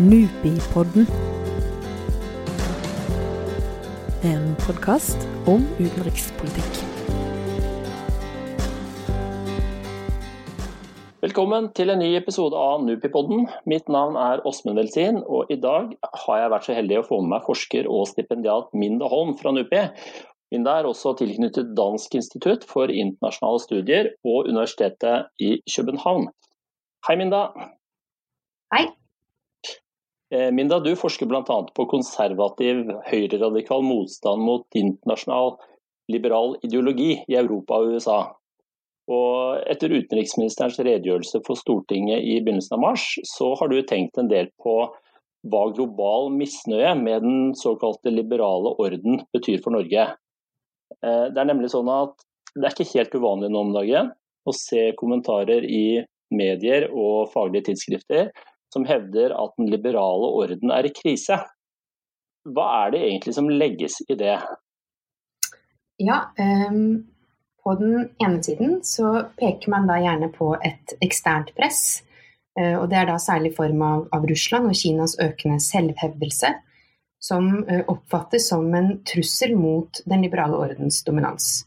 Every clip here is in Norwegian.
Nupipodden. En podkast om utenrikspolitikk. Velkommen til en ny episode av Nupipodden. Mitt navn er Åsmund Velsin, og i dag har jeg vært så heldig å få med meg forsker og stipendiat Minda Holm fra NUPI. Minda er også tilknyttet Dansk institutt for internasjonale studier og Universitetet i København. Hei, Minda. Hei. Eh, Minda, du forsker bl.a. på konservativ høyreradikal motstand mot internasjonal liberal ideologi i Europa og USA. Og etter utenriksministerens redegjørelse for Stortinget i begynnelsen av mars, så har du tenkt en del på hva global misnøye med den såkalte liberale orden betyr for Norge. Eh, det er nemlig sånn at det er ikke helt uvanlig nå om dagen å se kommentarer i medier og faglige tidsskrifter som hevder at den liberale orden er i krise. Hva er det egentlig som legges i det? Ja, um, på den ene siden så peker man da gjerne på et eksternt press. Uh, og det er da særlig i form av, av, Russland og Kinas økende selvhevdelse, som uh, oppfattes som en trussel mot den liberale ordens dominans.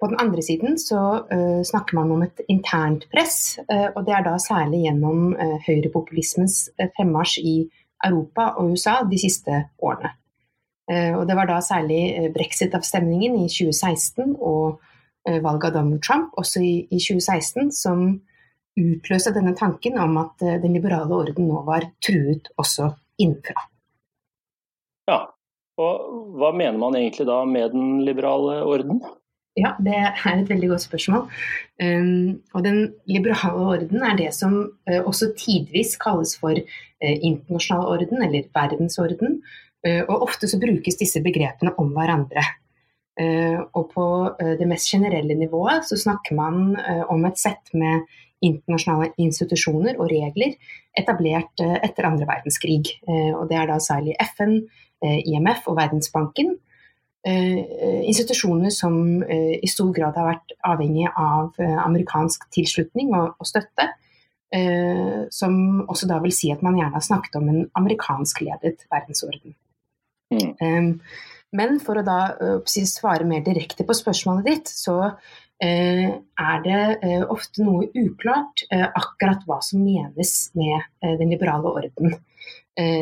På den andre siden så uh, snakker man om et internt press, uh, og det er da særlig gjennom uh, høyrepopulismens fremmarsj i Europa og USA de siste årene. og det var da særlig brexit-avstemningen i 2016 og valget av Donald Trump også i, i 2016 som utløste denne tanken om at den liberale orden nå var truet også innenfra. Ja, og hva mener man egentlig da med den liberale orden? Ja, det er et veldig godt spørsmål. Um, og den liberale orden er det som uh, også tidvis kalles for uh, internasjonal orden, eller verdensorden. Uh, og ofte så brukes disse begrepene om hverandre. og på det mest generelle nivået så snakker man om et sett med internasjonale institusjoner og regler etablert etter andre verdenskrig. og det er da særlig FN, IMF og Verdensbanken. Eh, institusjoner som eh, i stor grad har vært avhengig av eh, amerikansk tilslutning og, og støtte. som også da vil si at man gjerne har snakket om en amerikanskledet verdensorden. Mm. men for å da svare mer direkte på spørsmålet ditt, så er det ofte noe uklart akkurat hva som menes med den liberale orden.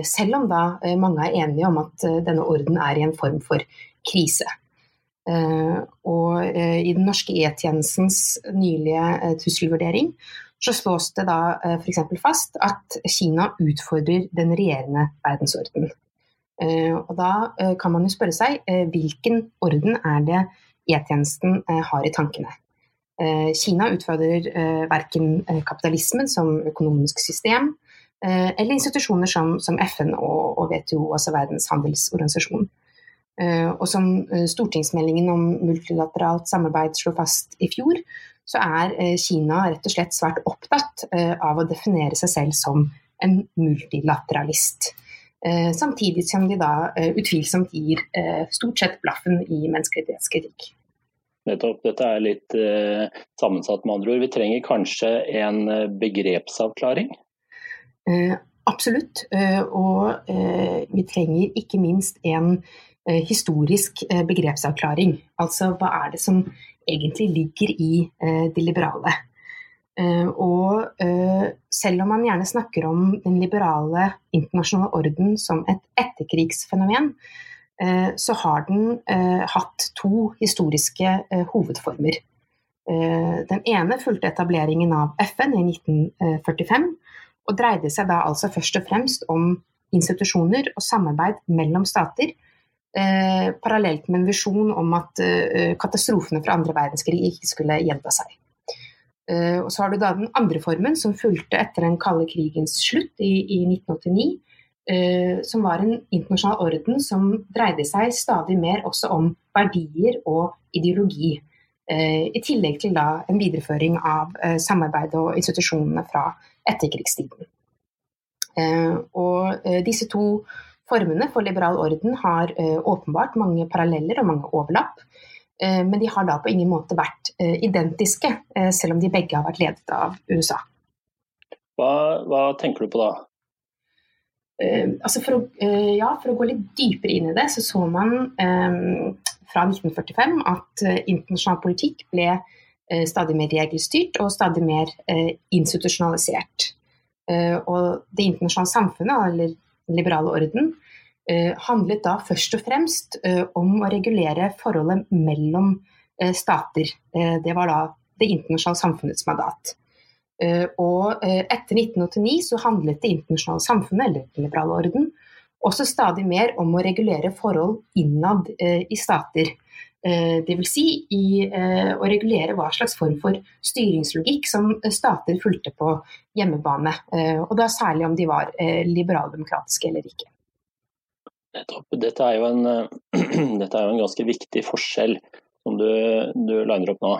Selv om da mange er enige om at denne orden er i en form for krise. Eh, og eh, i den norske E-tjenestens nylige eh, trusselvurdering så slås det da f.eks. fast at Kina utfordrer den regjerende verdensorden. Og da kan man jo spørre seg hvilken orden er det E-tjenesten har i tankene. Kina utfordrer verken kapitalismen som økonomisk system, eller institusjoner som, FN og WTO, altså Verdens handelsorganisasjon. Eh, og som eh, stortingsmeldingen om multilateralt samarbeid slo fast i fjor, så er eh, Kina rett og slett svært opptatt av å definere seg selv som en multilateralist. Samtidig som de da utvilsomt gir stort sett blaffen i menneskerettighetskritikk. Nettopp. Dette er litt sammensatt med andre ord. Vi trenger kanskje en begrepsavklaring? Absolutt. og vi trenger ikke minst en historisk eh, begrepsavklaring. Altså hva er det som egentlig ligger i eh, det liberale. Og selv om man gjerne snakker om den liberale internasjonale orden som et etterkrigsfenomen, så har den hatt to historiske hovedformer. Den ene fulgte etableringen av FN i 1945, og dreide seg da altså først og fremst om institusjoner og samarbeid mellom stater Eh, parallelt med en visjon om at eh, katastrofene fra andre verdenskrig ikke skulle gjenta seg. Eh, og så har du da den andre formen, som fulgte etter den kalde krigens slutt i, i 1989. Eh, som var en internasjonal orden som dreide seg stadig mer også om verdier og ideologi. Eh, I tillegg til da en videreføring av eh, samarbeid og institusjonene fra etterkrigstiden. og disse to Formene for liberal orden har eh, åpenbart mange paralleller og mange overlapp. Eh, men de har da på ingen måte vært eh, identiske, selv om de begge har vært ledet av USA. Hva, hva tenker du på da? altså for, å, ja, for, å, gå litt dypere inn i det, så så man fra 1945 at internasjonal politikk ble stadig mer regelstyrt og stadig mer institusjonalisert. og det internasjonale samfunnet, eller liberale orden, handlet da først og fremst om å regulere forholdet mellom stater. det var da det internasjonale samfunnets mandat. Eh, og eh, etter 1989 så handlet det internasjonale samfunnet, eller den liberale orden, også stadig mer om å regulere forhold innad eh, i stater. Dvs. Si i å regulere hva slags form for styringslogikk som stater fulgte på hjemmebane. Og da særlig om de var liberaldemokratiske eller ikke. Dette er, en, dette er jo en, ganske viktig forskjell som du, du liner opp nå.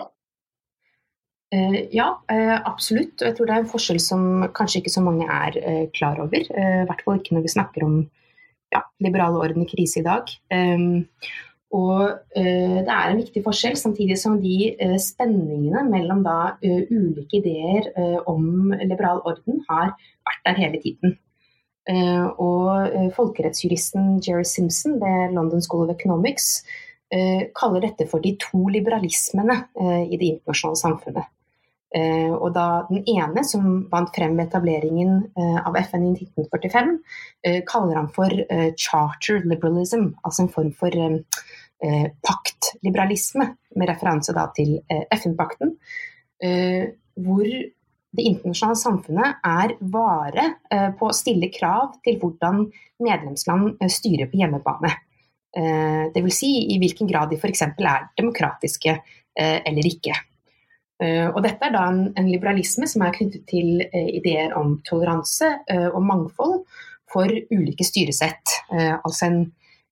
Eh, ja, eh, absolutt. Og jeg tror det er en forskjell som kanskje ikke så mange er eh, klar over. I hvert fall ikke når vi snakker om ja, liberale orden i krise i dag. Ehm, eh, det er en viktig forskjell, samtidig som de spenningene mellom da ulike ideer om liberal orden har vært der hele tiden. Og folkerettsjuristen Jerry Simpson ved London School of Economics kaller dette for de to liberalismene i det internasjonale samfunnet. Eh, og da den ene, som vant frem med etableringen eh, av FN i 1945, eh, kaller han for charter liberalism, altså en form for paktliberalisme, med referanse da til FN-pakten, hvor det internasjonale samfunnet er vare på å stille krav til hvordan medlemsland styrer på hjemmebane. Dvs. Si i hvilken grad de f.eks. er demokratiske eller ikke. Uh, og dette er da en, en, liberalisme som er knyttet til uh, ideer om toleranse uh, og mangfold for ulike styresett. altså en,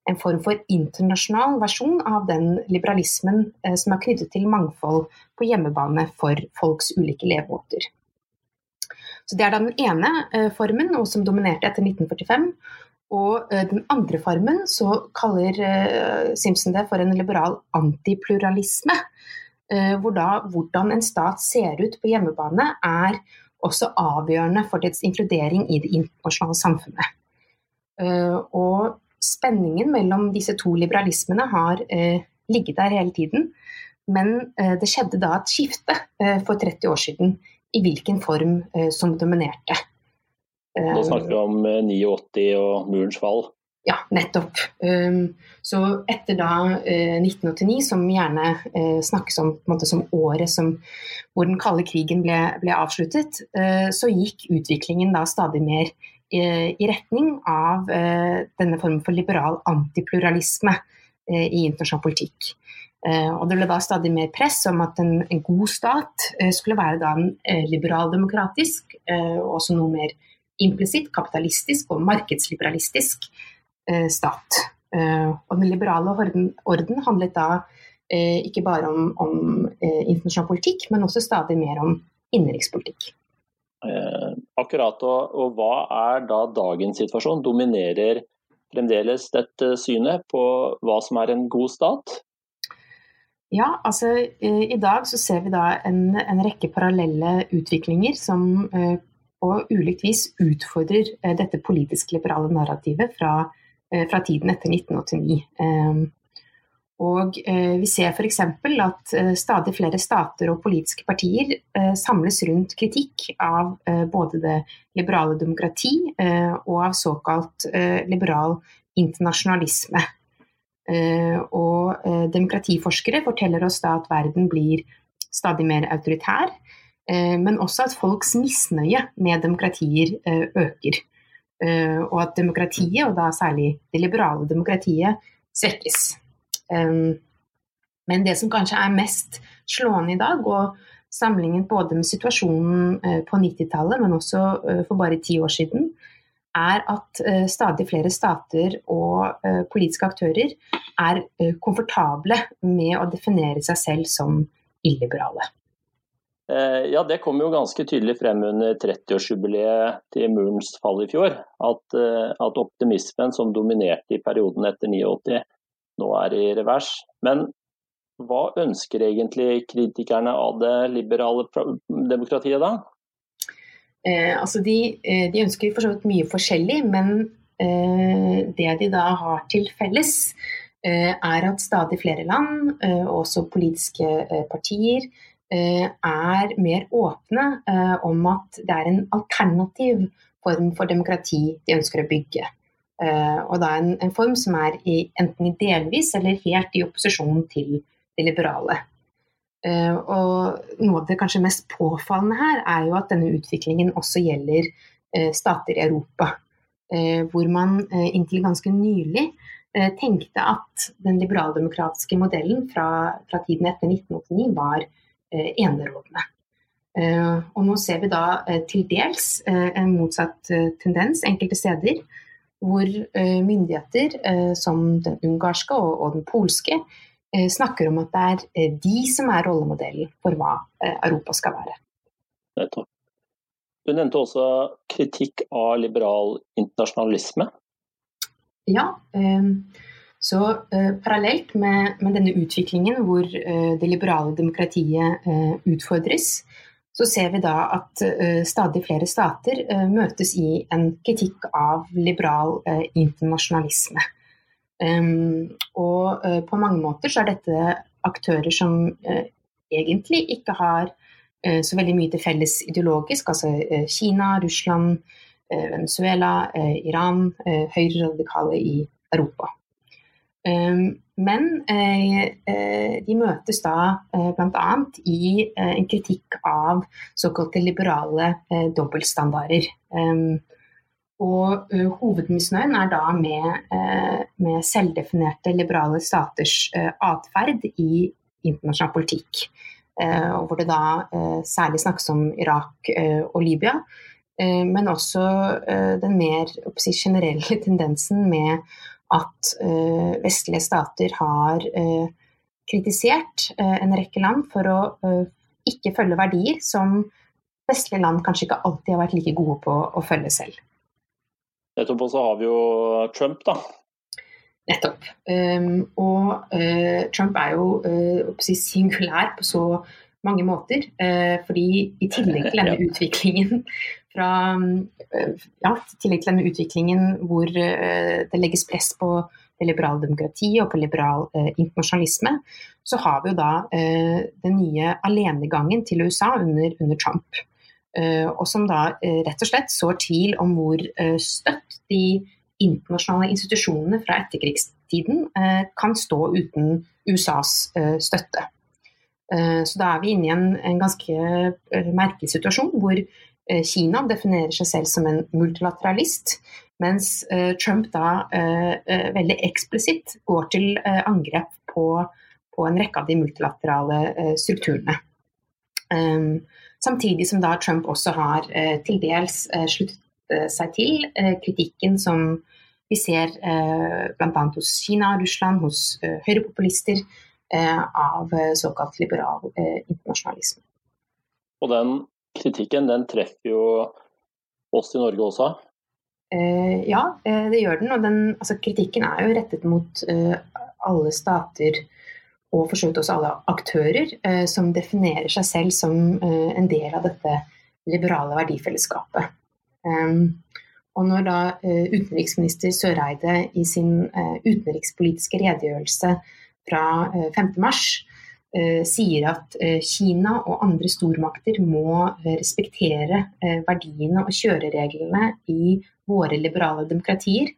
en, form for internasjonal versjon av den liberalismen som er knyttet til mangfold på hjemmebane for folks ulike levemåter. Så Det er da den ene formen, og som dominerte etter 1945. Og den andre formen så kaller Simpson det for en liberal antipluralisme. Eh, hvor da hvordan en stat ser ut på hjemmebane, er også avgjørende for dets inkludering i det internasjonale samfunnet. Eh, og spenningen mellom disse to liberalismene har eh, ligget der hele tiden. Men det skjedde da et skifte for 30 år siden i hvilken form som dominerte. Nå snakker vi om 89 og murens fall. Ja, nettopp. Um, så etter da 1989, eh, som gjerne eh, snakkes om måte, som året som, hvor den kalde krigen ble, ble avsluttet, eh, så gikk utviklingen da stadig mer i retning av denne formen for liberal antipluralisme i internasjonal politikk. Og det ble da stadig mer press om at en, en god stat skulle være da en liberaldemokratisk, og også noe mer implisitt kapitalistisk og markedsliberalistisk stat. Eh, og den liberale orden, orden handlet da eh, ikke bare om, om internasjonal politikk, men også stadig mer om innenrikspolitikk. Eh, akkurat, og, og, hva er da dagens situasjon? Dominerer fremdeles dette synet på hva som er en god stat? Ja, altså i dag så ser vi da en, en rekke parallelle utviklinger som eh, på ulikt vis utfordrer eh, dette politisk-liberale narrativet fra Eh, fra tiden etter 1989. Ehm, og eh, vi ser f.eks. at eh, stadig flere stater og politiske partier samles rundt kritikk av både det liberale demokrati og av såkalt liberal internasjonalisme. Og demokratiforskere forteller oss da at verden blir stadig mer autoritær, men også at folks misnøye med demokratier øker. Eh, og at demokratiet, og da særlig det liberale demokratiet, svekkes. Men det som kanskje er mest slående i dag, og sammenlignet både med situasjonen eh, på 90-tallet, men også eh, for bare ti år siden, er at stadig flere stater og politiske aktører er komfortable med å definere seg selv som illiberale. Eh, ja, Det kom jo ganske tydelig frem under 30-årsjubileet til murens fall i fjor. At, eh, at, optimismen som dominerte i perioden etter 89, nå er i revers. Men hva ønsker egentlig kritikerne av det liberale demokratiet da? altså de, de, ønsker for så vidt mye forskjellig, men det de da har til felles, er at stadig flere land, også politiske partier, er mer åpne om at det er en alternativ form for demokrati de ønsker å bygge. Uh, og da en, en, form som er i, enten delvis eller helt i opposisjon til det liberale. Og noe av det kanskje mest påfallende her er jo at denne utviklingen også gjelder stater i Europa. hvor man inntil ganske nylig tenkte at den liberaldemokratiske modellen fra, fra, tiden etter 1989 var enerådende. og nå ser vi da til dels en motsatt tendens enkelte steder hvor eh, myndigheter eh, som den ungarske og den polske eh, snakker om at det er de som er rollemodellen for hva Europa skal være. Nettopp. Du nevnte også kritikk av liberal internasjonalisme. Ja, så parallelt med, denne utviklingen hvor det liberale demokratiet utfordres, så ser vi da at uh, stadig flere stater uh, møtes i en kritikk av liberal internasjonalisme. Um, og på mange måter så er dette aktører som egentlig ikke har så veldig mye til felles ideologisk, altså Kina, Russland, Venezuela, Iran, høyreradikale i Europa. Um, men eh, eh, de møtes da eh, bl.a. i en kritikk av såkalte liberale dobbeltstandarder. Ehm, og hovedmisnøyen er da med, med selvdefinerte liberale staters atferd i internasjonal politikk. hvor det da særlig snakkes om Irak og Libya. Men også den mer generelle tendensen med at uh, vestlige stater har uh, kritisert uh, en rekke land for å ikke følge verdier som vestlige land kanskje ikke alltid har vært like gode på å følge selv. Nettopp, og så har vi jo Trump, da. Nettopp. Um, og Trump er jo uh, singulær på så mange måter. fordi i tillegg til denne utviklingen fra eh, ja, tillegg til denne utviklingen hvor eh, det legges press på det liberale demokratiet og på liberal eh, internasjonalisme, så har vi jo da eh, den nye alenegangen til USA under, under Trump. Eh, og som da eh, rett og slett sår tvil om hvor støtt de internasjonale institusjonene fra etterkrigstiden kan stå uten USAs støtte. Så da er vi inne i en, en ganske merkelig situasjon hvor Kina definerer seg selv som en multilateralist, mens eh, Trump da eh, veldig eksplisitt går til angrep på, på en rekke av de multilaterale strukturene. Ehm, samtidig som da Trump også har til dels sluttet seg til kritikken som vi ser bl.a. hos Kina, Russland, hos høyrepopulister av såkalt liberal internasjonalisme. Og den kritikken den treffer jo oss i Norge også? Eh, ja, eh, det gjør den. Og den, altså, kritikken er jo rettet mot eh, alle stater og for så vidt også alle aktører eh, som definerer seg selv som eh, en del av dette liberale verdifellesskapet. Um, og når da uh, utenriksminister Søreide i sin utenrikspolitiske redegjørelse fra uh, 5.3 Eh, sier at eh, Kina og andre stormakter må eh, respektere verdiene og kjørereglene i våre liberale demokratier,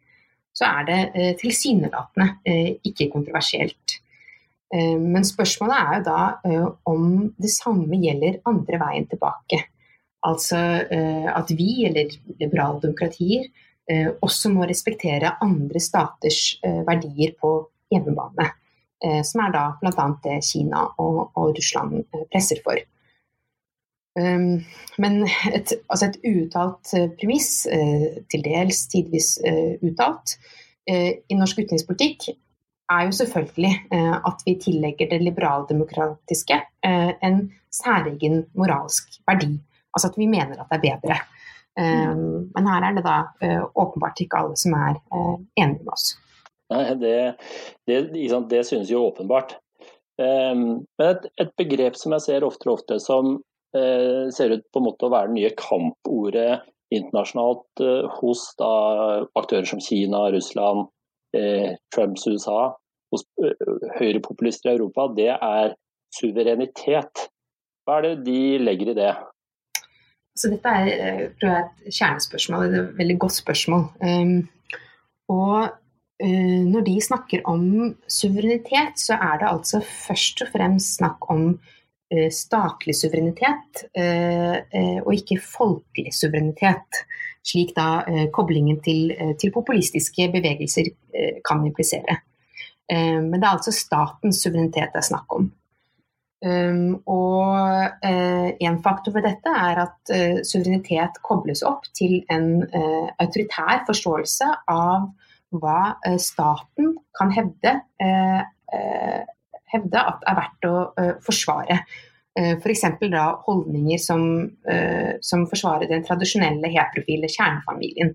så er det tilsynelatende ikke kontroversielt. Men spørsmålet er jo da om det samme gjelder andre veien tilbake. Altså at vi, eller liberale demokratier, også må respektere andre staters verdier på hjemmebane. Eh, som er da bl.a. Kina og, og, Russland eh, presser for. Um, men et, altså et uuttalt eh, premiss, til dels tidvis uttalt, i norsk utenrikspolitikk er jo selvfølgelig at vi tillegger det liberaldemokratiske en særegen moralsk verdi. Altså at vi mener at det er bedre. Um, men her er det da åpenbart ikke alle som er enige med oss. Nei, det, det, det synes jo åpenbart. Um, men et, et, begrep som jeg ser oftere og oftere som uh, ser ut på en måte å være det nye kampordet internasjonalt uh, hos da, aktører som Kina, Russland, uh, Trumps USA, hos eh, høyrepopulister i Europa, det er suverenitet. Hva er det de legger i det? Så dette er eh, tror jeg, et kjernespørsmål, et veldig godt spørsmål. Um, og når de snakker om suverenitet, så er det altså først og fremst snakk om uh, statlig suverenitet, uh, og ikke folkelig suverenitet. Slik da koblingen til, til, populistiske bevegelser kan implisere. men det er altså statens suverenitet det er snakk om. Um, og en faktor ved dette er at suverenitet kobles opp til en autoritær forståelse av hva staten kan hevde, hevde at er verdt å forsvare. F.eks. da holdninger som, som, forsvarer den tradisjonelle heterofile kjernefamilien.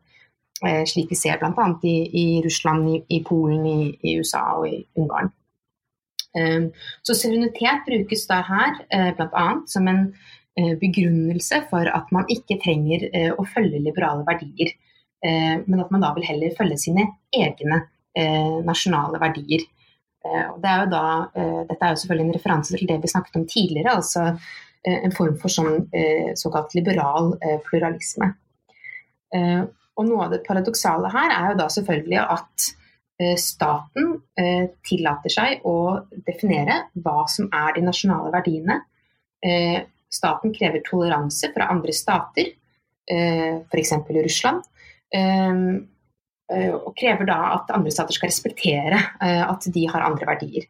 slik vi ser bl.a. I, i Russland, i, i Polen, i, i USA og i Ungarn. Så suverenitet brukes da her eh, bl.a. som en eh, begrunnelse for at man ikke trenger eh, å følge liberale verdier, men at man da vil heller følge sine egne nasjonale verdier. Det er da, dette er jo selvfølgelig en referanse til det vi snakket om tidligere, altså en form for sånn, såkalt liberal pluralisme. Og noe av det paradoksale her er jo da selvfølgelig at Eh, staten eh, tillater seg å definere hva som er de nasjonale verdiene. Eh, staten krever toleranse fra andre stater, f.eks. Russland. Og krever da at andre stater skal respektere at de har andre verdier.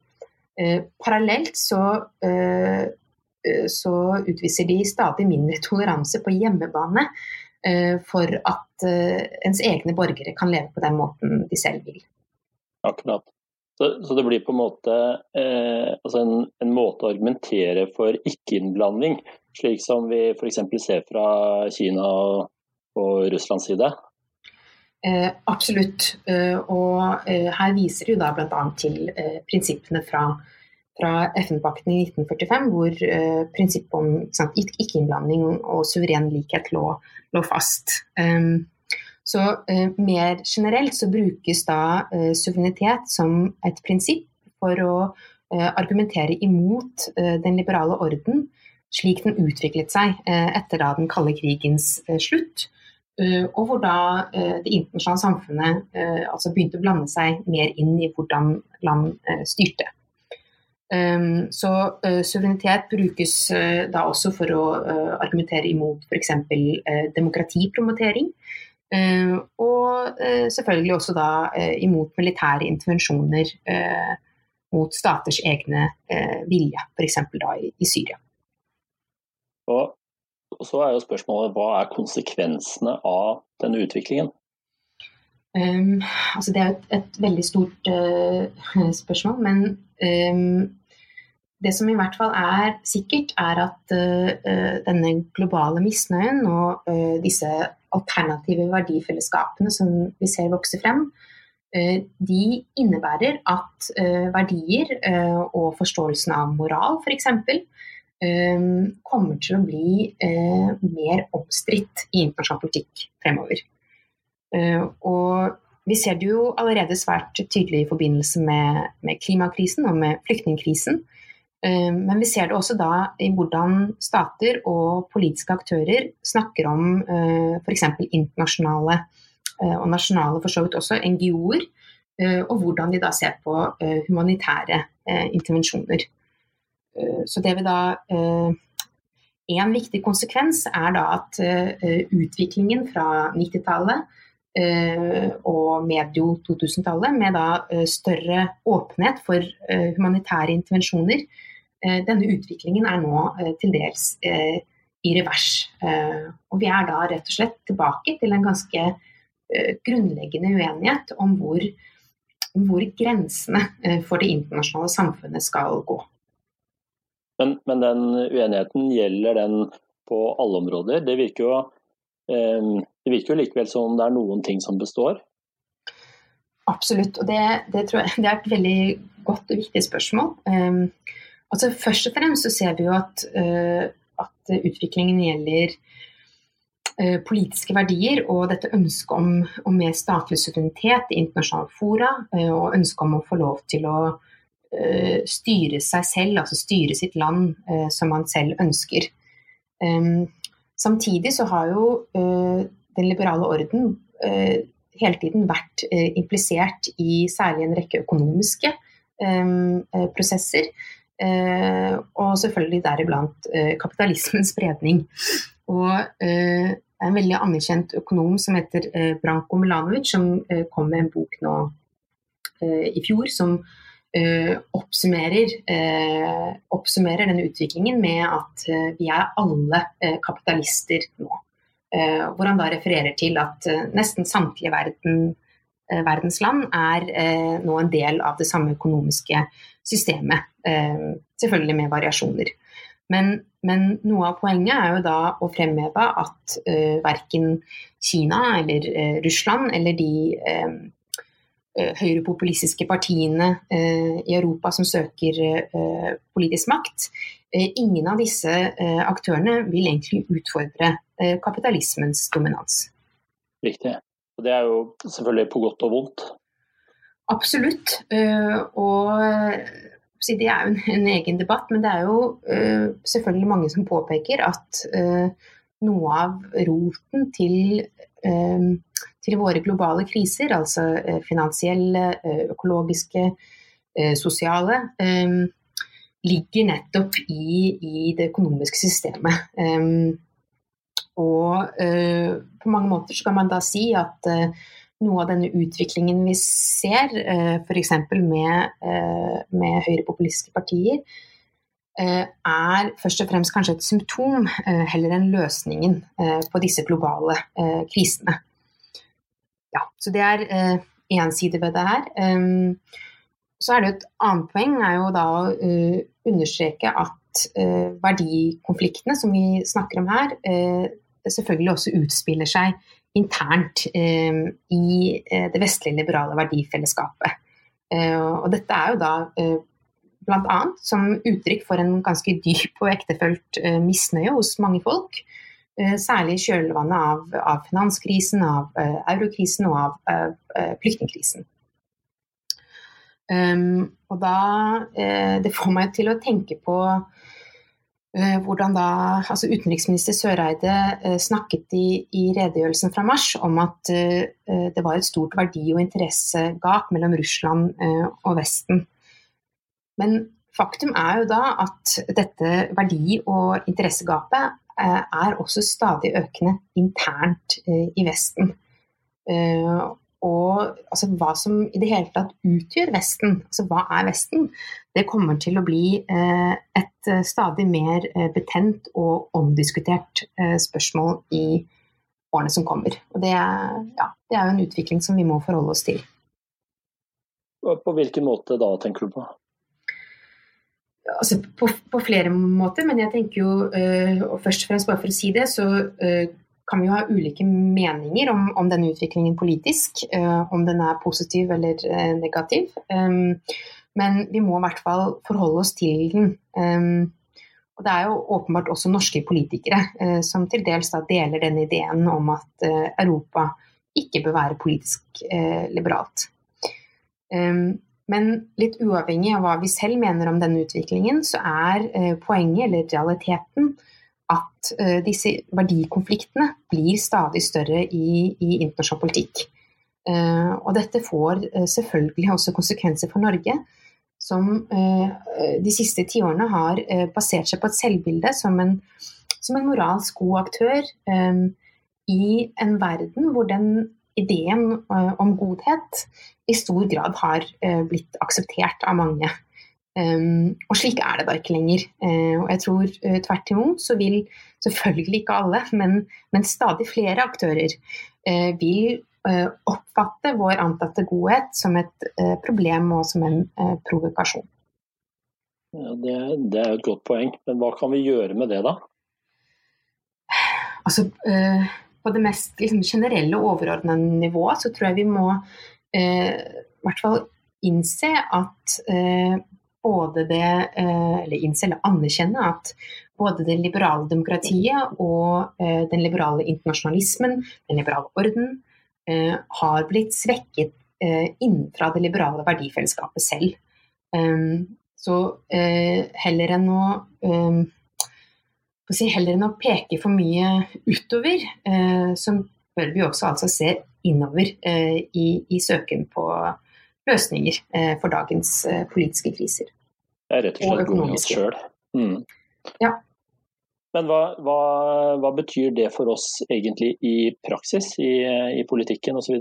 Parallelt så, så utviser de stadig mindre toleranse på hjemmebane for at ens egne borgere kan leve på den måten de selv vil. Akkurat. Så, så, det blir på en måte eh, altså en, en, måte å argumentere for ikke-innblanding, slik som vi f.eks. ser fra Kina og, og Russlands side? Eh, absolutt. Eh, og eh, her viser de da bl.a. til eh, prinsippene fra, fra FN-pakten i 1945, hvor eh, prinsippet om ikke-innblanding og suveren likhet lå, lå fast. Um, så eh, mer generelt så brukes da suverenitet som et prinsipp for å argumentere imot den liberale orden slik den utviklet seg etter da den kalde krigens slutt. Og hvor da det internasjonale samfunnet altså begynte å blande seg mer inn i hvordan land styrte. Um, så suverenitet brukes da også for å argumentere imot f.eks. Demokratipromotering. Eh, og eh, selvfølgelig også da eh, imot militære intervensjoner mot staters egne vilje, f.eks. da i Syria. Og, og, så er jo spørsmålet hva er konsekvensene av denne utviklingen? Um, altså det er et, et veldig stort uh, spørsmål, men um, det som i hvert fall er sikkert, er at uh, denne globale misnøyen og uh, disse alternative verdifellesskapene som vi ser vokse frem, de innebærer at verdier og forståelsen av moral f.eks. kommer til å bli mer omstridt i internasjonal politikk fremover. Og vi ser det jo allerede svært tydelig i forbindelse med, klimakrisen og med flyktningkrisen. Eh, men vi ser det også da i hvordan stater og politiske aktører snakker om eh, f.eks. internasjonale eh, og nasjonale, for så vidt også NGO-er, og hvordan de da ser på humanitære intervensjoner. Så det vil da En viktig konsekvens er da at utviklingen fra 90-tallet og medio 2000-tallet, med da større åpenhet for humanitære intervensjoner, Eh, denne utviklingen er nå eh, til dels eh, i revers. Og vi er da rett og slett tilbake til en ganske grunnleggende uenighet om hvor, hvor grensene for det internasjonale samfunnet skal gå. Men, men, den uenigheten gjelder den på alle områder? Det virker, jo, det virker jo likevel som det er noen ting som består? Absolutt, og det, det, jeg, det er et veldig godt og viktig spørsmål. Altså Først og fremst så ser vi jo at uh, at utviklingen gjelder politiske verdier og dette ønsket om, om mer statlig suverenitet i internasjonale fora, og ønsket om å få lov til å styre seg selv, altså styre sitt land som man selv ønsker. Samtidig så har jo den liberale orden hele tiden vært eh, implisert i særlig en rekke økonomiske eh, eh, prosesser. Og selvfølgelig deriblant kapitalismens spredning. Og en veldig anerkjent økonom som heter Branko Milanovic, som kom med en bok nå i fjor som oppsummerer, oppsummerer denne utviklingen med at vi er alle kapitalister nå. Hvor han da refererer til at nesten samtlige verden, verdens land er nå en del av det samme økonomiske systemet. Selvfølgelig med variasjoner. Men, men, noe av poenget er jo da å fremheve at uh, verken Kina eller uh, Russland eller de uh, høyrepopulistiske partiene uh, i Europa som søker politisk makt, ingen av disse aktørene vil egentlig utfordre Eh, kapitalismens dominans. Riktig. Og det er jo selvfølgelig på godt og vondt. Absolutt. Eh, og det er jo en egen debatt, men det er jo eh, selvfølgelig mange som påpeker at noe av roten til, til våre globale kriser, altså finansielle, økologiske, sosiale, ligger nettopp i, i det økonomiske systemet. Og på mange måter så kan man da si at noe av denne utviklingen vi ser, f.eks. med, med høyrepopulistiske partier, er først og fremst kanskje et symptom heller enn løsningen på disse globale krisene. Ja, så det er én side ved det her. Så er det et annet poeng er jo da å understreke at verdikonfliktene som vi snakker om her, selvfølgelig også utspiller seg internt eh, i eh, det vestlige liberale verdifellesskapet. Eh, og dette er jo da eh, bl.a. som uttrykk for en ganske dyp og ektefølt eh, misnøye hos mange folk. Eh, særlig i kjølvannet av, av, finanskrisen, av eh, eurokrisen og av eh, flyktningkrisen. Um, og da Det får meg til å tenke på Eh, hvordan da altså Utenriksminister Søreide eh, snakket i, i, redegjørelsen fra mars om at det var et stort verdi- og interessegap mellom Russland og Vesten. Men faktum er jo da at dette verdi- og interessegapet uh, er også stadig økende internt i Vesten. Og altså, hva som i det hele tatt utgjør Vesten, altså hva er Vesten, det kommer til å bli eh, et eh, stadig mer eh, betent og omdiskutert eh, spørsmål i årene som kommer. Og det er, ja, det er jo en utvikling som vi må forholde oss til. På hvilken måte da, tenker du på? Altså, på, på, flere måter, men jeg tenker jo, øh, og først og fremst bare for å si det, så øh, kan vi jo ha ulike meninger om, om denne utviklingen politisk. Uh, om den er positiv eller negativ. Um, men vi må i hvert fall forholde oss til den. Um, og det er jo åpenbart også norske politikere som til dels da deler den ideen om at Europa ikke bør være politisk liberalt. Um, men litt uavhengig av hva vi selv mener om denne utviklingen, så er poenget, eller realiteten, at uh, disse verdikonfliktene blir stadig større i, i internasjonal politikk. Uh, og dette får selvfølgelig også konsekvenser for Norge, som de siste tiårene har basert seg på et selvbilde som en, som en moralsk god aktør i en verden hvor den ideen om godhet i stor grad har blitt akseptert av mange. Um, og slik er det da ikke lenger. Uh, og jeg tror tvert imot så vil selvfølgelig ikke alle, men, men stadig flere aktører vil oppfatte vår antatte godhet som et problem og som en provokasjon. Ja, det, det, er et godt poeng, men hva kan vi gjøre med det da? Altså, på det mest liksom, generelle og overordnede nivået så tror jeg vi må i hvert fall innse at både det, eh, eller innse eller anerkjenne at både det liberale demokratiet og den liberale internasjonalismen, den liberale orden, har blitt svekket innenfra det liberale verdifellesskapet selv. Så heller enn å si, heller enn å peke for mye utover, så bør vi også altså se innover i, i søken på løsninger eh, for dagens eh, politiske kriser. Det er rett og slett god oss sjøl. Mm. Ja. Men hva, hva, hva, betyr det for oss egentlig i praksis, i, i politikken osv.?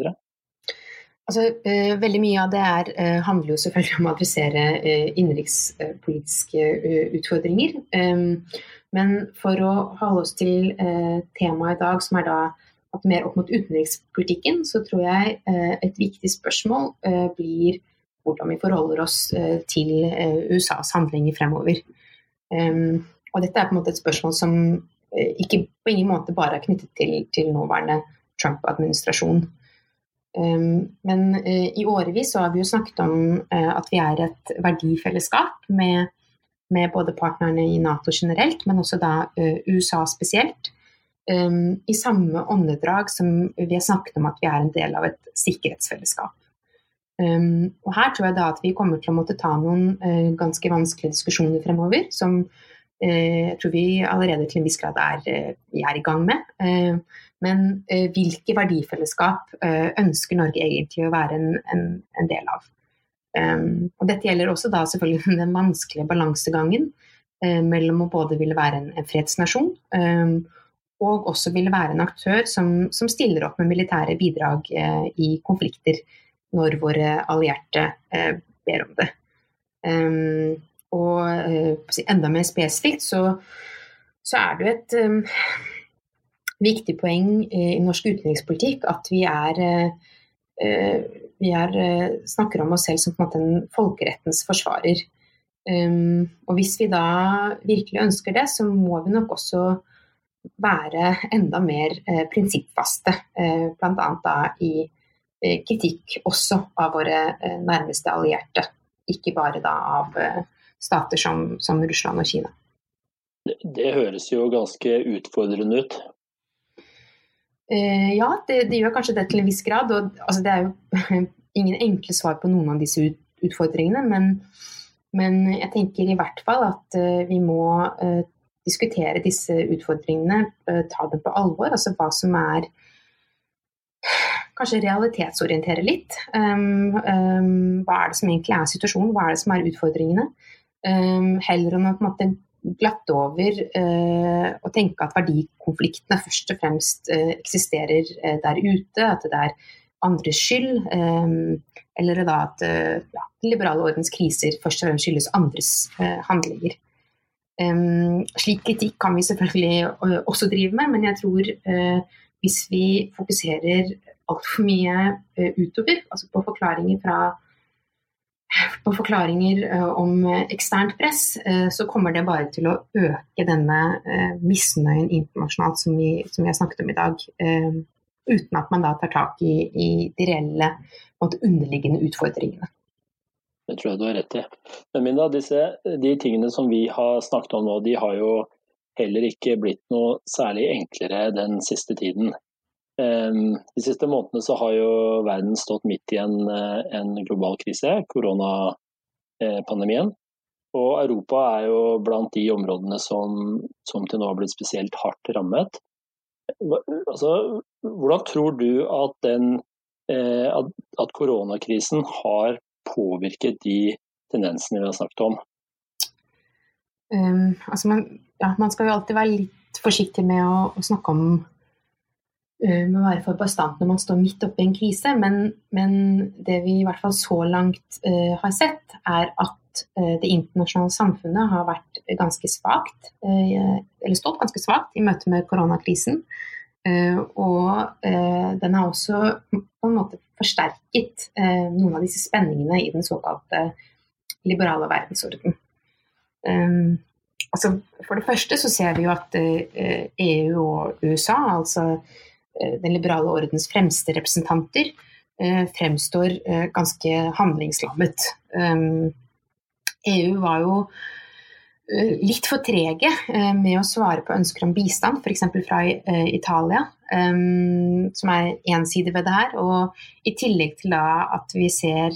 Altså, eh, veldig mye av det er, eh, handler jo selvfølgelig om å adressere eh, innenrikspolitiske eh, utfordringer. Men for å holde oss til temaet i dag, som er da at mer opp mot utenrikspolitikken, så tror jeg eh, et viktig spørsmål eh, blir hvordan vi forholder oss eh, til USAs handlinger fremover. Ehm, og dette er på en måte et spørsmål som ikke på ingen måte bare er knyttet til, til nåværende Trump-administrasjon. Ehm, men i årevis så har vi jo snakket om at vi er et verdifellesskap med, med både partnerne i Nato generelt, men også da USA spesielt um, i samme åndedrag som vi har snakket om at vi er en del av et sikkerhetsfellesskap. Um, og her tror jeg da at vi kommer til å måtte ta noen uh, ganske vanskelige diskusjoner fremover, som uh, jeg tror vi allerede til en viss grad er, er i gang med. men hvilke verdifellesskap ønsker Norge egentlig å være en, en, en del av? Um, og dette gjelder også da selvfølgelig den vanskelige balansegangen mellom å både ville være en, en fredsnasjon um, og også ville være en aktør som, som stiller opp med militære bidrag uh, i konflikter når våre allierte uh, ber om det. Um, og uh, enda mer spesifikt så, så, er det jo et um, viktig poeng i, norsk utenrikspolitikk at vi er, vi er uh, snakker om oss selv som på en måte en folkerettens forsvarer. Um, og hvis vi da virkelig ønsker det, så må vi nok også være enda mer eh, prinsippfaste, eh, bl.a. da i eh, kritikk også av våre eh, nærmeste allierte. Ikke bare da av eh, stater som, som, Russland og Kina. Det, det høres jo ganske utfordrende ut. Eh, ja, det, det, gjør kanskje det til en viss grad. Og, altså, det er jo ingen enkle svar på noen av disse ut, utfordringene, men, men, jeg tenker i hvert fall at vi må diskutere disse utfordringene, uh, ta dem på alvor. Altså hva som er Kanskje realitetsorientere litt. Um, um, hva er det som egentlig er situasjonen, hva er det som er utfordringene? Um, heller enn å på en måte glatte over eh, å tenke at verdikonfliktene først og fremst eh, eksisterer eh, der ute, at det er andres skyld. eller da at ja, den liberale ordens kriser først og fremst skyldes andres handlinger. Um, slik kritikk kan vi selvfølgelig også drive med, men jeg tror hvis vi fokuserer altfor mye utover, altså på forklaringer fra på forklaringer om eksternt press, så kommer det bare til å øke denne misnøyen internasjonalt som vi, som vi har snakket om i dag. Uten at man da tar tak i, i de reelle underliggende utfordringene. Det tror jeg du har rett i. Men Minda, disse, de tingene som vi har snakket om nå, de har jo heller ikke blitt noe særlig enklere den siste tiden. Ehm, de siste månedene så har jo verden stått midt i en, eh, en global krise, koronapandemien. Og Europa er jo blant de områdene som, som til nå har blitt spesielt hardt rammet. Altså, hvordan tror du at, den, eh, at, at koronakrisen har påvirket de tendensene vi har snakket om? Um, altså man, ja, man, skal jo alltid være litt forsiktig med å, å snakke om med å være for bastant når man står midt oppe i en krise, men, men, det vi i hvert fall så langt uh, har sett, er at uh, det internasjonale samfunnet har vært ganske svakt, eller stått ganske svakt i møte med koronakrisen. og den har også på en måte forsterket eh, noen av disse spenningene i den såkalte liberale verdensorden. Um, altså, for det første så ser vi jo at eh, EU og USA, altså eh, den liberale ordens fremste representanter, eh, fremstår eh, ganske handlingslammet. EU var jo Eh, litt for trege eh, med å svare på ønsker om bistand, f.eks. fra eh, Italia, som er én side ved det her. Og i tillegg til da at vi ser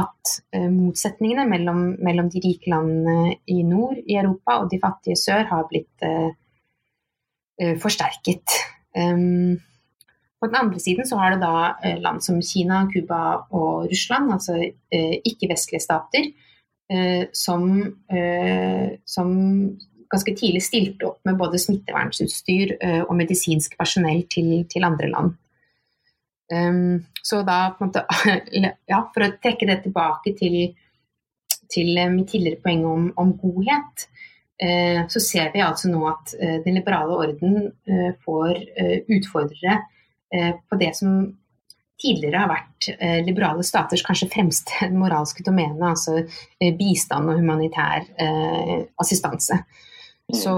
at motsetningene mellom, mellom de rike landene i nord i Europa og de fattige sør har blitt forsterket. På den andre siden så har det da land som Kina, Cuba og Russland, altså ikke-vestlige stater, Eh, som, eh, som ganske tidlig stilte opp med både smittevernsutstyr eh, og medisinsk personell til, til andre land. Um, så da på en måte Ja, for å trekke det tilbake til, til mitt tidligere poeng om, om godhet, så ser vi altså nå at uh, den liberale orden uh, får utfordrere på det som tidligere har vært eh, liberale staters kanskje fremste moralske domene, altså eh, bistand og humanitær eh, assistanse. Mm. Så,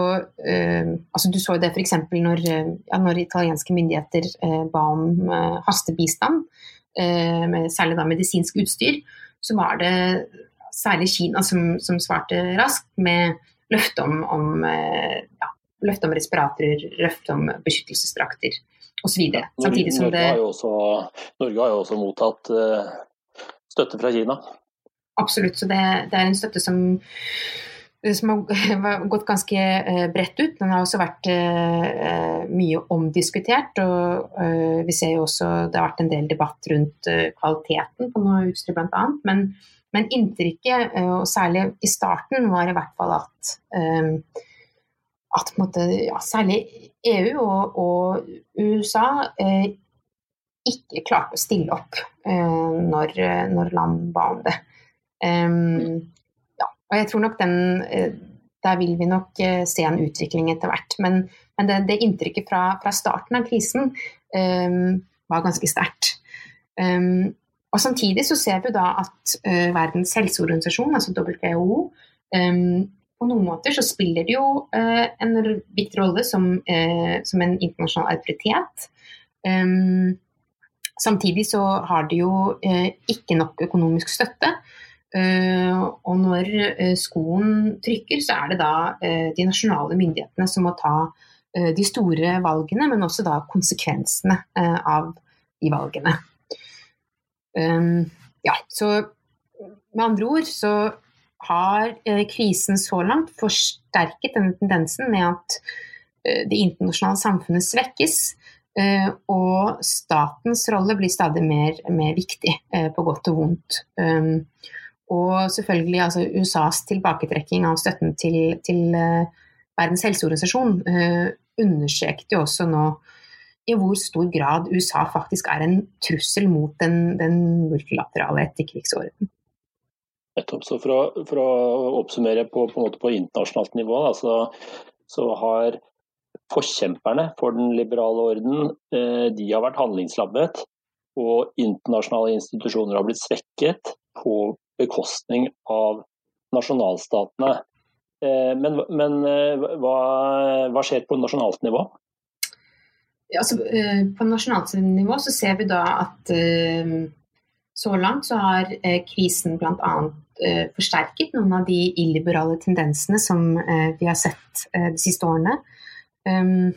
eh, altså du så det f.eks. Når, eh, ja, når italienske myndigheter eh, ba om hastebistand, særlig da medisinsk utstyr, så var det særlig Kina som, som svarte raskt med løfte om, om, ja, løfte om respiratorer, løfte om beskyttelsesdrakter osv. Samtidig som Norge, har jo også, Norge har jo også mottatt uh, støtte fra Kina. Absolutt. Så det, det er en støtte som, som har gått ganske uh, bredt ut. Den har også vært mye omdiskutert. Og vi ser jo også det har vært en del debatt rundt kvaliteten på noe utstyr bl.a. Men, men inntrykket, og særlig i starten, var i hvert fall at at måte, ja, særlig EU og, og USA eh, ikke klarte å stille opp eh, når, når, land ba om det. Ja, og jeg tror nok den eh, Der vil vi nok eh, se en utvikling etter hvert. Men, men det, det, inntrykket fra, fra, starten av krisen var ganske sterkt. Og Samtidig så ser vi da at uh, Verdens helseorganisasjon, altså WHO, um, på noen måter så spiller det jo uh, en viktig rolle som, uh, som en internasjonal autoritet. Um, samtidig så har de jo ikke nok økonomisk støtte. Og når skoen trykker, så er det da de nasjonale myndighetene som må ta de store valgene, men også da konsekvensene av de valgene. Um, ja, så med andre ord så har eh, krisen så langt forsterket denne tendensen med at eh, det internasjonale samfunnet svekkes. Eh, og statens rolle blir stadig mer, mer viktig, på godt og vondt. Um, og selvfølgelig altså, USAs tilbaketrekking av støtten til, til Verdens helseorganisasjon understreket jo også nå i hvor stor grad USA faktisk er en trussel mot den, den multilaterale etterkrigsorden. Nettopp. Så for å, for å oppsummere på, på, på internasjonalt nivå, da, så, så, har forkjemperne for den liberale orden eh, de har vært handlingslammet. Og internasjonale institusjoner har blitt svekket på bekostning av nasjonalstatene. Eh, men, men eh, hva, hva, skjer på nasjonalt nivå? Altså, eh, på nasjonalt nivå så ser vi da at eh, så langt så har eh, krisen bl.a. Forsterket noen av de illiberale tendensene som vi har sett de siste årene. Um,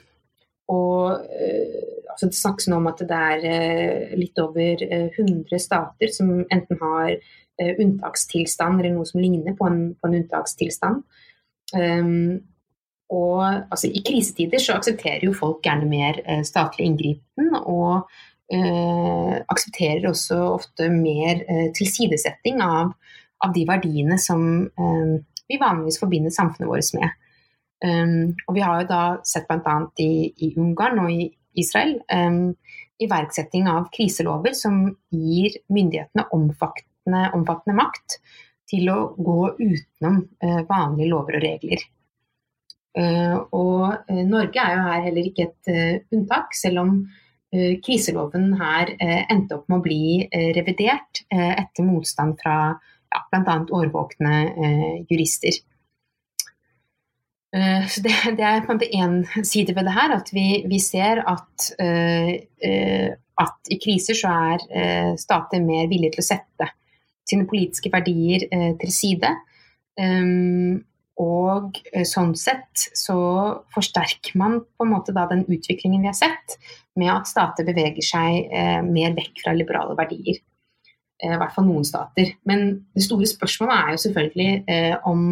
og altså Det snakkes nå om at det er litt over 100 stater som enten har unntakstilstand eller noe som ligner på en, på en unntakstilstand. Um, og altså, I krisetider så aksepterer jo folk gjerne mer statlig inngripen, og eh, aksepterer også ofte mer eh, tilsidesetting av av de verdiene som eh, vi vanligvis forbinder samfunnet vårt med. Um, og vi har jo da sett bl.a. I, i Ungarn og i Israel um, iverksetting av kriselover som gir myndighetene omfattende, omfattende makt til å gå utenom uh, vanlige lover og regler. Uh, og uh, Norge er jo her heller ikke et uh, unntak, selv om kriseloven her endte opp med å bli revidert etter motstand fra ja, bl.a. årvåkne eh, jurister. Så det, det, er på en måte én side ved det her, at vi, vi ser at, at i kriser så er stater mer villige til å sette sine politiske verdier til side. Og sånn sett så forsterker man på en måte da den utviklingen vi har sett, med at stater beveger seg mer vekk fra liberale verdier. I hvert fall noen stater. Men det store spørsmålet er jo selvfølgelig om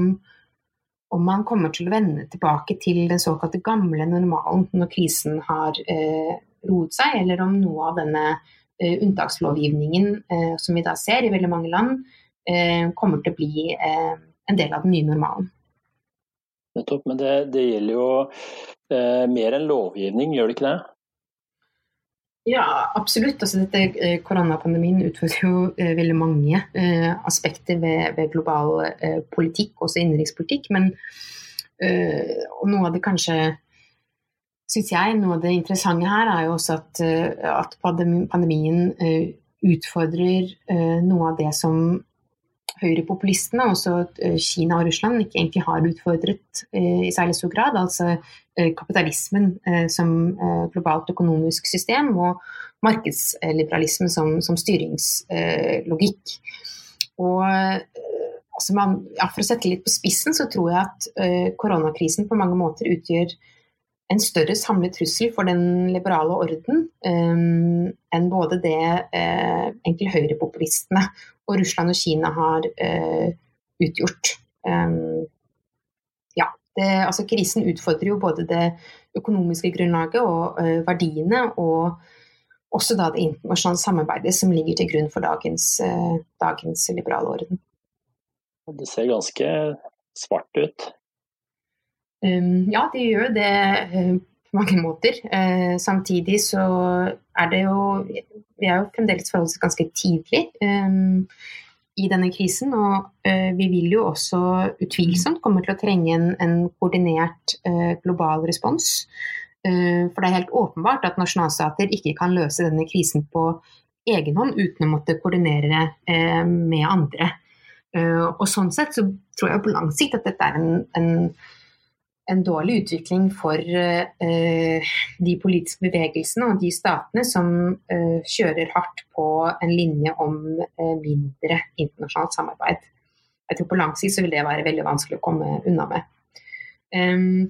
om man kommer til å vende tilbake til den såkalte gamle normalen når krisen har eh, roet seg, eller om noe av denne eh, unntakslovgivningen eh, som vi da ser i veldig mange land, eh, kommer til å bli eh, en del av den nye normalen. Nettopp, men det, det gjelder jo eh, mer enn lovgivning, gjør det ikke det? Ja, absolutt. Altså, dette, eh, koronapandemien utfordrer jo eh, veldig mange eh, aspekter ved, ved global eh, politikk, også innenrikspolitikk. Men eh, noe av det kanskje syns jeg, noe av det interessante her er jo også at, at pandemien utfordrer noe av det som høyrepopulistene, også at Kina og Russland, ikke egentlig har utfordret eh, i særlig stor grad. Altså eh, kapitalismen som globalt økonomisk system og markedsliberalismen som, som styringslogikk. Og altså man, ja, For å sette litt på spissen, så tror jeg at koronakrisen på mange måter utgjør en større samlet trussel for den liberale orden um, enn både det uh, egentlig høyrepopulistene og Russland og Kina har uh, utgjort. Um, ja, det, altså Krisen utfordrer jo både det økonomiske grunnlaget og uh, verdiene, og også da det internasjonale samarbeidet som ligger til grunn for dagens, dagens liberale orden. Det ser ganske svart ut Um, ja, det gjør det uh, på mange måter. Uh, samtidig så er det jo Vi er jo fremdeles forholdsvis ganske tidlig um, i denne krisen. Og uh, vi vil jo også utvilsomt komme til å trenge en, en koordinert global respons. for det er helt åpenbart at nasjonalstater ikke kan løse denne krisen på egen hånd uten å måtte koordinere med andre. og sånn sett så tror jeg på lang sikt at dette er en, en en dårlig utvikling for uh, de politiske bevegelsene og de statene som uh, kjører hardt på en linje om uh, mindre internasjonalt samarbeid. Jeg tror På lang sikt vil det være veldig vanskelig å komme unna med. Um,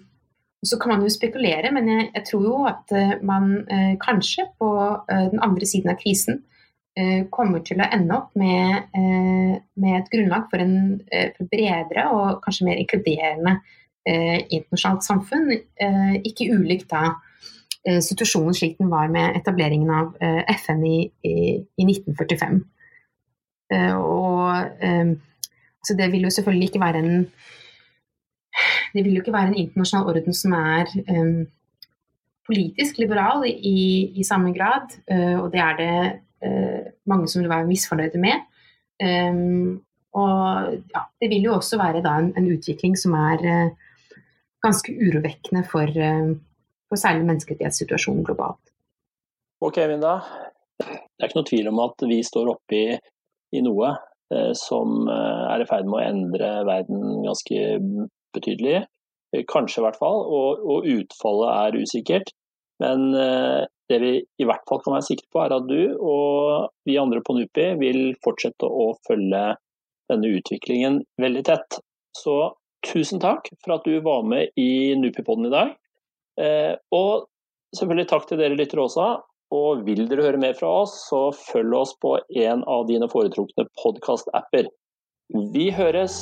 så kan man jo spekulere, men jeg, jeg tror jo at man kanskje på den andre siden av krisen kommer til å ende opp med, med et grunnlag for en bredere og kanskje mer inkluderende Eh, internasjonalt samfunn, eh, ikke ulikt da eh, situasjonen slik den var med etableringen av FN i, i, i 1945. Og så det vil jo selvfølgelig ikke være en det vil jo ikke være en internasjonal orden som er um, politisk liberal i, i samme grad, uh, og det er det uh, mange som vil være misfornøyde med. Um, og ja, det vil jo også være da en, en utvikling som er uh, ganske urovekkende for, eh, for særlig menneskerettighetssituasjonen globalt. Ok, Vinda. Det er ikke noe tvil om at vi står oppe i, i noe eh, som eh, er i ferd med å endre verden ganske betydelig. Eh, kanskje i hvert fall, og, og utfallet er usikkert. Men eh, det vi i hvert fall kan være sikre på, er at du og vi andre på NUPI vil fortsette å følge denne utviklingen veldig tett. Så tusen takk for at du var med i Nupipodden i dag. Eh, og selvfølgelig takk til dere lyttere også. Og vil dere høre mer fra oss, så følg oss på en av dine foretrukne podkast-apper. Vi høres!